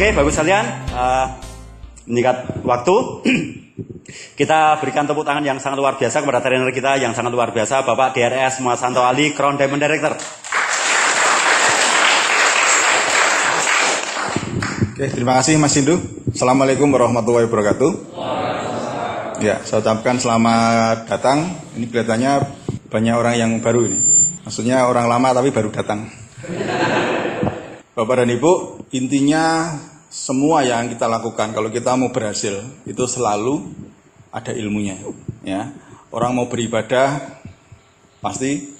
Oke, bagus sekalian. Uh, meningkat waktu. kita berikan tepuk tangan yang sangat luar biasa kepada trainer kita yang sangat luar biasa, Bapak DRS Muasanto Ali, Crown Diamond Director. Oke, terima kasih Mas Sindu. Assalamualaikum warahmatullahi wabarakatuh. Ya, saya ucapkan selamat datang. Ini kelihatannya banyak orang yang baru ini. Maksudnya orang lama tapi baru datang. Bapak dan Ibu, intinya semua yang kita lakukan kalau kita mau berhasil itu selalu ada ilmunya ya. Orang mau beribadah pasti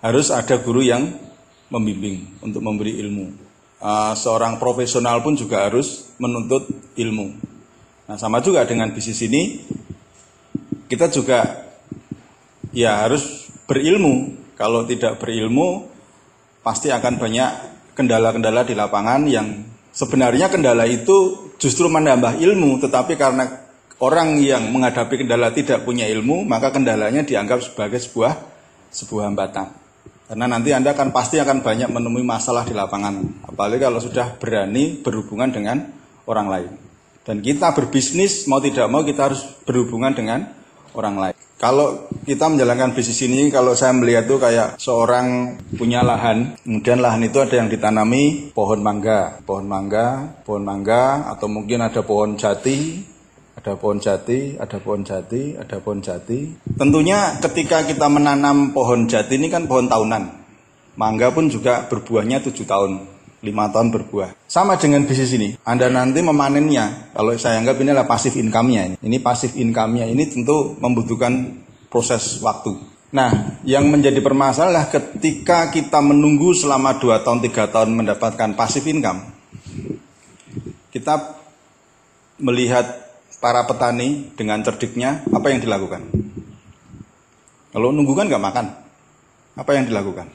harus ada guru yang membimbing untuk memberi ilmu. Uh, seorang profesional pun juga harus menuntut ilmu. Nah sama juga dengan bisnis ini kita juga ya harus berilmu. Kalau tidak berilmu pasti akan banyak kendala-kendala di lapangan yang sebenarnya kendala itu justru menambah ilmu, tetapi karena orang yang menghadapi kendala tidak punya ilmu, maka kendalanya dianggap sebagai sebuah sebuah hambatan. Karena nanti Anda akan pasti akan banyak menemui masalah di lapangan, apalagi kalau sudah berani berhubungan dengan orang lain. Dan kita berbisnis mau tidak mau kita harus berhubungan dengan orang lain. Kalau kita menjalankan bisnis ini, kalau saya melihat tuh kayak seorang punya lahan, kemudian lahan itu ada yang ditanami pohon mangga, pohon mangga, pohon mangga, atau mungkin ada pohon jati, ada pohon jati, ada pohon jati, ada pohon jati. Tentunya ketika kita menanam pohon jati ini kan pohon tahunan. Mangga pun juga berbuahnya tujuh tahun lima tahun berbuah. Sama dengan bisnis ini, Anda nanti memanennya, kalau saya anggap ini adalah pasif income-nya ini. Ini pasif income-nya ini tentu membutuhkan proses waktu. Nah, yang menjadi permasalahan ketika kita menunggu selama 2 tahun, 3 tahun mendapatkan pasif income, kita melihat para petani dengan cerdiknya, apa yang dilakukan? Kalau nunggu kan nggak makan, apa yang dilakukan?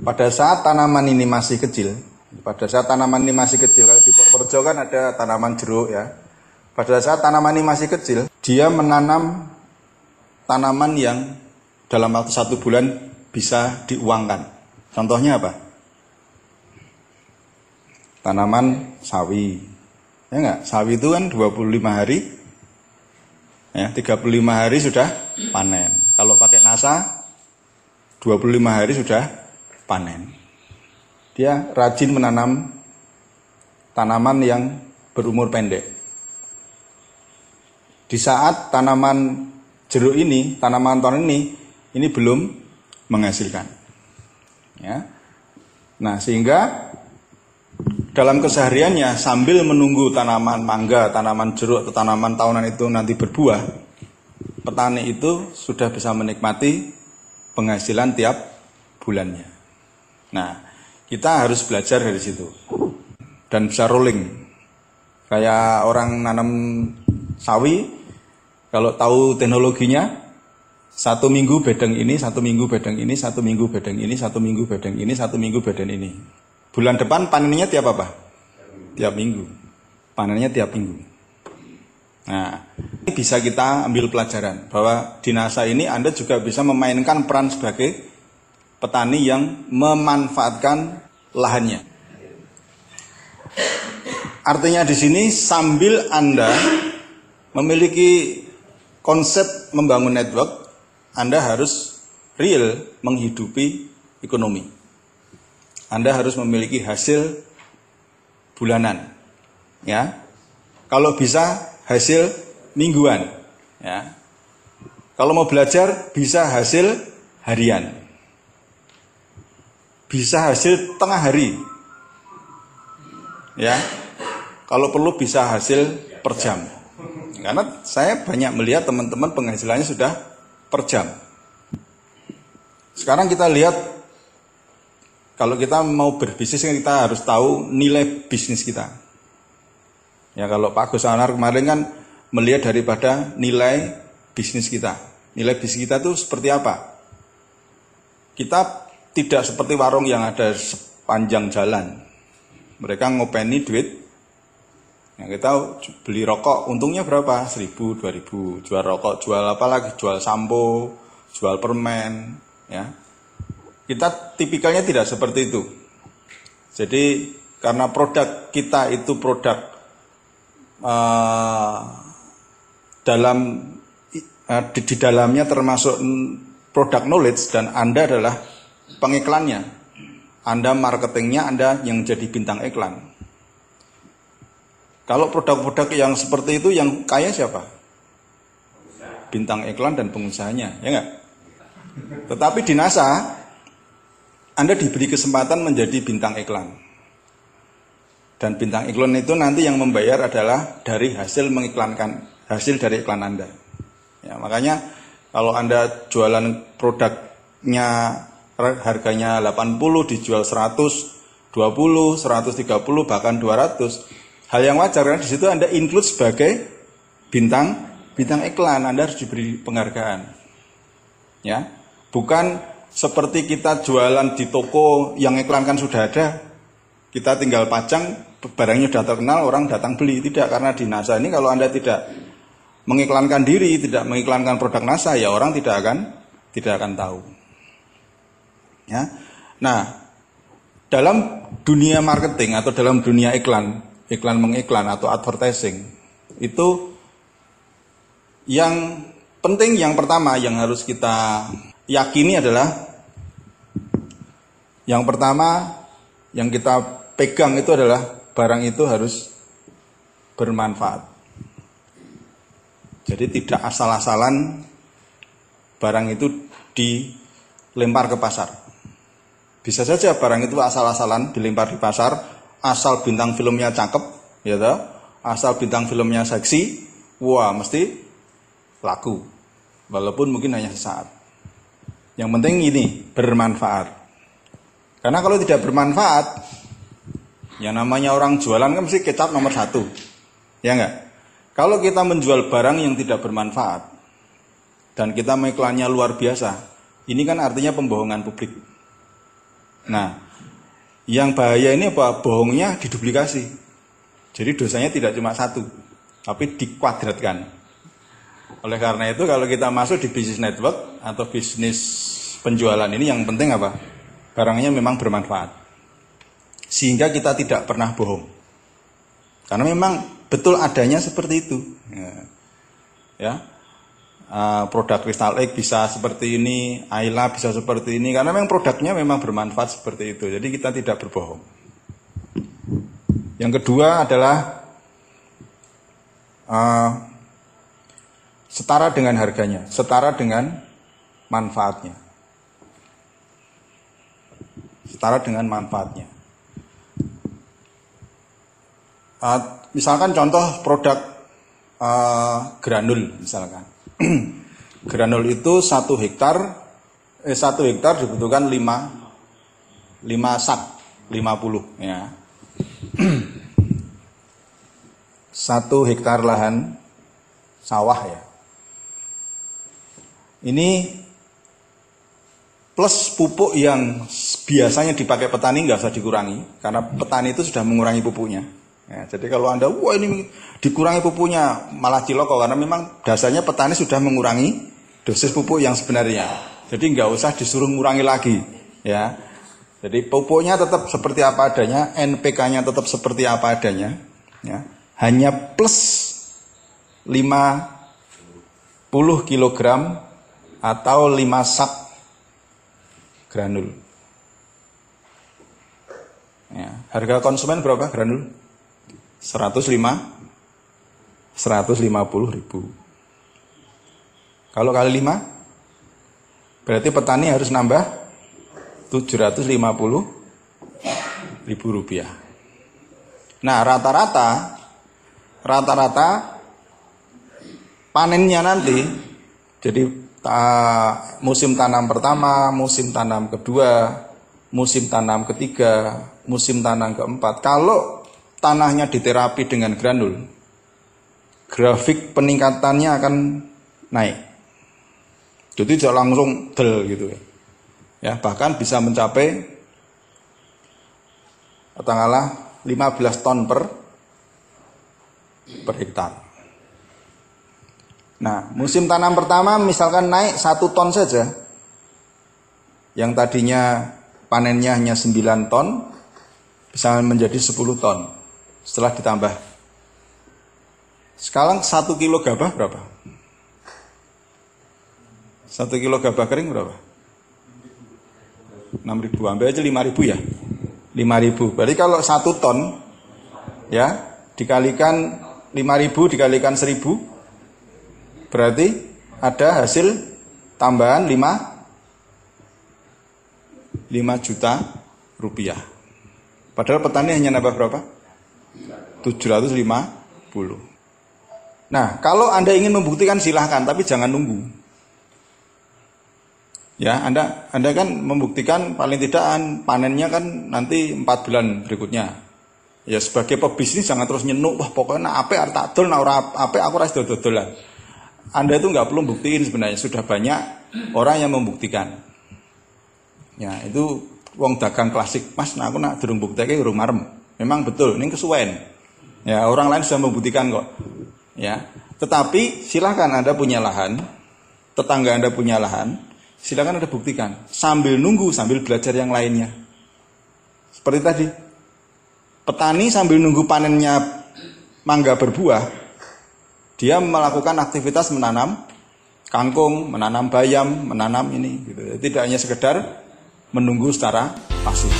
Pada saat tanaman ini masih kecil, pada saat tanaman ini masih kecil, kalau di Purworejo kan ada tanaman jeruk ya. Pada saat tanaman ini masih kecil, dia menanam tanaman yang dalam waktu satu bulan bisa diuangkan. Contohnya apa? Tanaman sawi. Ya enggak? Sawi itu kan 25 hari. Ya, 35 hari sudah panen. Kalau pakai NASA 25 hari sudah panen. Dia rajin menanam tanaman yang berumur pendek. Di saat tanaman jeruk ini, tanaman tahun ini, ini belum menghasilkan. Ya. Nah, sehingga dalam kesehariannya sambil menunggu tanaman mangga, tanaman jeruk atau tanaman tahunan itu nanti berbuah, petani itu sudah bisa menikmati penghasilan tiap bulannya. Nah, kita harus belajar dari situ. Dan bisa rolling. Kayak orang nanam sawi, kalau tahu teknologinya, satu minggu bedeng ini, satu minggu bedeng ini, satu minggu bedeng ini, satu minggu bedeng ini, satu minggu bedeng ini. Bulan depan panennya tiap apa? Tiap minggu. Panennya tiap minggu. Nah, ini bisa kita ambil pelajaran bahwa di NASA ini Anda juga bisa memainkan peran sebagai petani yang memanfaatkan lahannya. Artinya di sini sambil Anda memiliki konsep membangun network, Anda harus real menghidupi ekonomi. Anda harus memiliki hasil bulanan. Ya. Kalau bisa hasil mingguan, ya. Kalau mau belajar bisa hasil harian bisa hasil tengah hari. Ya. Kalau perlu bisa hasil per jam. Karena saya banyak melihat teman-teman penghasilannya sudah per jam. Sekarang kita lihat kalau kita mau berbisnis kita harus tahu nilai bisnis kita. Ya kalau Pak Gus Anar kemarin kan melihat daripada nilai bisnis kita. Nilai bisnis kita itu seperti apa? Kita tidak seperti warung yang ada sepanjang jalan. Mereka ngopeni duit. Yang kita beli rokok untungnya berapa? Seribu, dua ribu. Jual rokok, jual apa lagi? Jual sampo, jual permen. Ya, kita tipikalnya tidak seperti itu. Jadi karena produk kita itu produk uh, dalam uh, di, di dalamnya termasuk produk knowledge dan Anda adalah pengiklannya. Anda marketingnya, Anda yang jadi bintang iklan. Kalau produk-produk yang seperti itu yang kaya siapa? Bintang iklan dan pengusahanya, ya enggak? Tetapi di NASA, Anda diberi kesempatan menjadi bintang iklan. Dan bintang iklan itu nanti yang membayar adalah dari hasil mengiklankan, hasil dari iklan Anda. Ya, makanya kalau Anda jualan produknya harganya 80 dijual 100, 20, 130 bahkan 200. Hal yang wajar karena di situ Anda include sebagai bintang bintang iklan, Anda harus diberi penghargaan. Ya. Bukan seperti kita jualan di toko yang iklankan sudah ada, kita tinggal pajang barangnya sudah terkenal orang datang beli tidak karena di NASA ini kalau anda tidak mengiklankan diri tidak mengiklankan produk NASA ya orang tidak akan tidak akan tahu Ya. Nah, dalam dunia marketing atau dalam dunia iklan, iklan mengiklan atau advertising, itu yang penting yang pertama yang harus kita yakini adalah yang pertama yang kita pegang itu adalah barang itu harus bermanfaat. Jadi tidak asal-asalan barang itu dilempar ke pasar. Bisa saja barang itu asal-asalan dilempar di pasar, asal bintang filmnya cakep, ya toh? asal bintang filmnya seksi, wah mesti laku. Walaupun mungkin hanya sesaat. Yang penting ini bermanfaat. Karena kalau tidak bermanfaat, yang namanya orang jualan kan mesti kecap nomor satu. Ya enggak? Kalau kita menjual barang yang tidak bermanfaat, dan kita mengiklannya luar biasa, ini kan artinya pembohongan publik. Nah, yang bahaya ini apa? Bohongnya diduplikasi. Jadi dosanya tidak cuma satu, tapi dikuadratkan. Oleh karena itu kalau kita masuk di bisnis network atau bisnis penjualan ini yang penting apa? Barangnya memang bermanfaat. Sehingga kita tidak pernah bohong. Karena memang betul adanya seperti itu. Ya. ya uh, produk Crystal Egg bisa seperti ini, Ayla bisa seperti ini karena memang produknya memang bermanfaat seperti itu. Jadi kita tidak berbohong. Yang kedua adalah uh, setara dengan harganya, setara dengan manfaatnya. Setara dengan manfaatnya. Uh, misalkan contoh produk uh, granul misalkan granul itu satu hektar eh satu hektar dibutuhkan lima lima sak lima puluh ya. Satu hektar lahan sawah ya. Ini plus pupuk yang biasanya dipakai petani nggak usah dikurangi karena petani itu sudah mengurangi pupuknya Ya, jadi kalau Anda, wah ini dikurangi pupuknya, malah ciloko karena memang dasarnya petani sudah mengurangi dosis pupuk yang sebenarnya. Jadi nggak usah disuruh mengurangi lagi, ya. Jadi pupuknya tetap seperti apa adanya, NPK-nya tetap seperti apa adanya, ya. Hanya plus 50 kg atau 5 sak granul. Ya, harga konsumen berapa granul? 105 150 ribu. Kalau kali 5 berarti petani harus nambah 750 ribu rupiah. Nah rata-rata rata-rata panennya nanti jadi ta, musim tanam pertama, musim tanam kedua, musim tanam ketiga, musim tanam keempat. Kalau tanahnya diterapi dengan granul, grafik peningkatannya akan naik. Jadi tidak langsung del gitu ya. Ya, bahkan bisa mencapai katakanlah 15 ton per per hektar. Nah, musim tanam pertama misalkan naik satu ton saja, yang tadinya panennya hanya 9 ton, bisa menjadi 10 ton setelah ditambah. Sekarang 1 kilo gabah berapa? 1 kilo gabah kering berapa? 6 ribu, ambil aja 5 ribu ya 5 ribu, berarti kalau 1 ton ya dikalikan 5 ribu dikalikan 1000 berarti ada hasil tambahan 5 5 juta rupiah padahal petani hanya nambah berapa? 750 nah kalau anda ingin membuktikan silahkan tapi jangan nunggu Ya, Anda Anda kan membuktikan paling tidak panennya kan nanti empat bulan berikutnya. Ya sebagai pebisnis jangan terus nyenuk, wah pokoknya apa arep tak dol, nah ora apa aku dodolan. Anda itu nggak perlu buktiin sebenarnya sudah banyak orang yang membuktikan. Ya itu wong dagang klasik, mas, nah aku nak durung buktikan urung marem. Memang betul, ini kesuwen. Ya orang lain sudah membuktikan kok. Ya, tetapi silahkan Anda punya lahan, tetangga Anda punya lahan, silakan Anda buktikan sambil nunggu sambil belajar yang lainnya. Seperti tadi, petani sambil nunggu panennya mangga berbuah, dia melakukan aktivitas menanam kangkung, menanam bayam, menanam ini gitu. Tidak hanya sekedar menunggu secara pasif.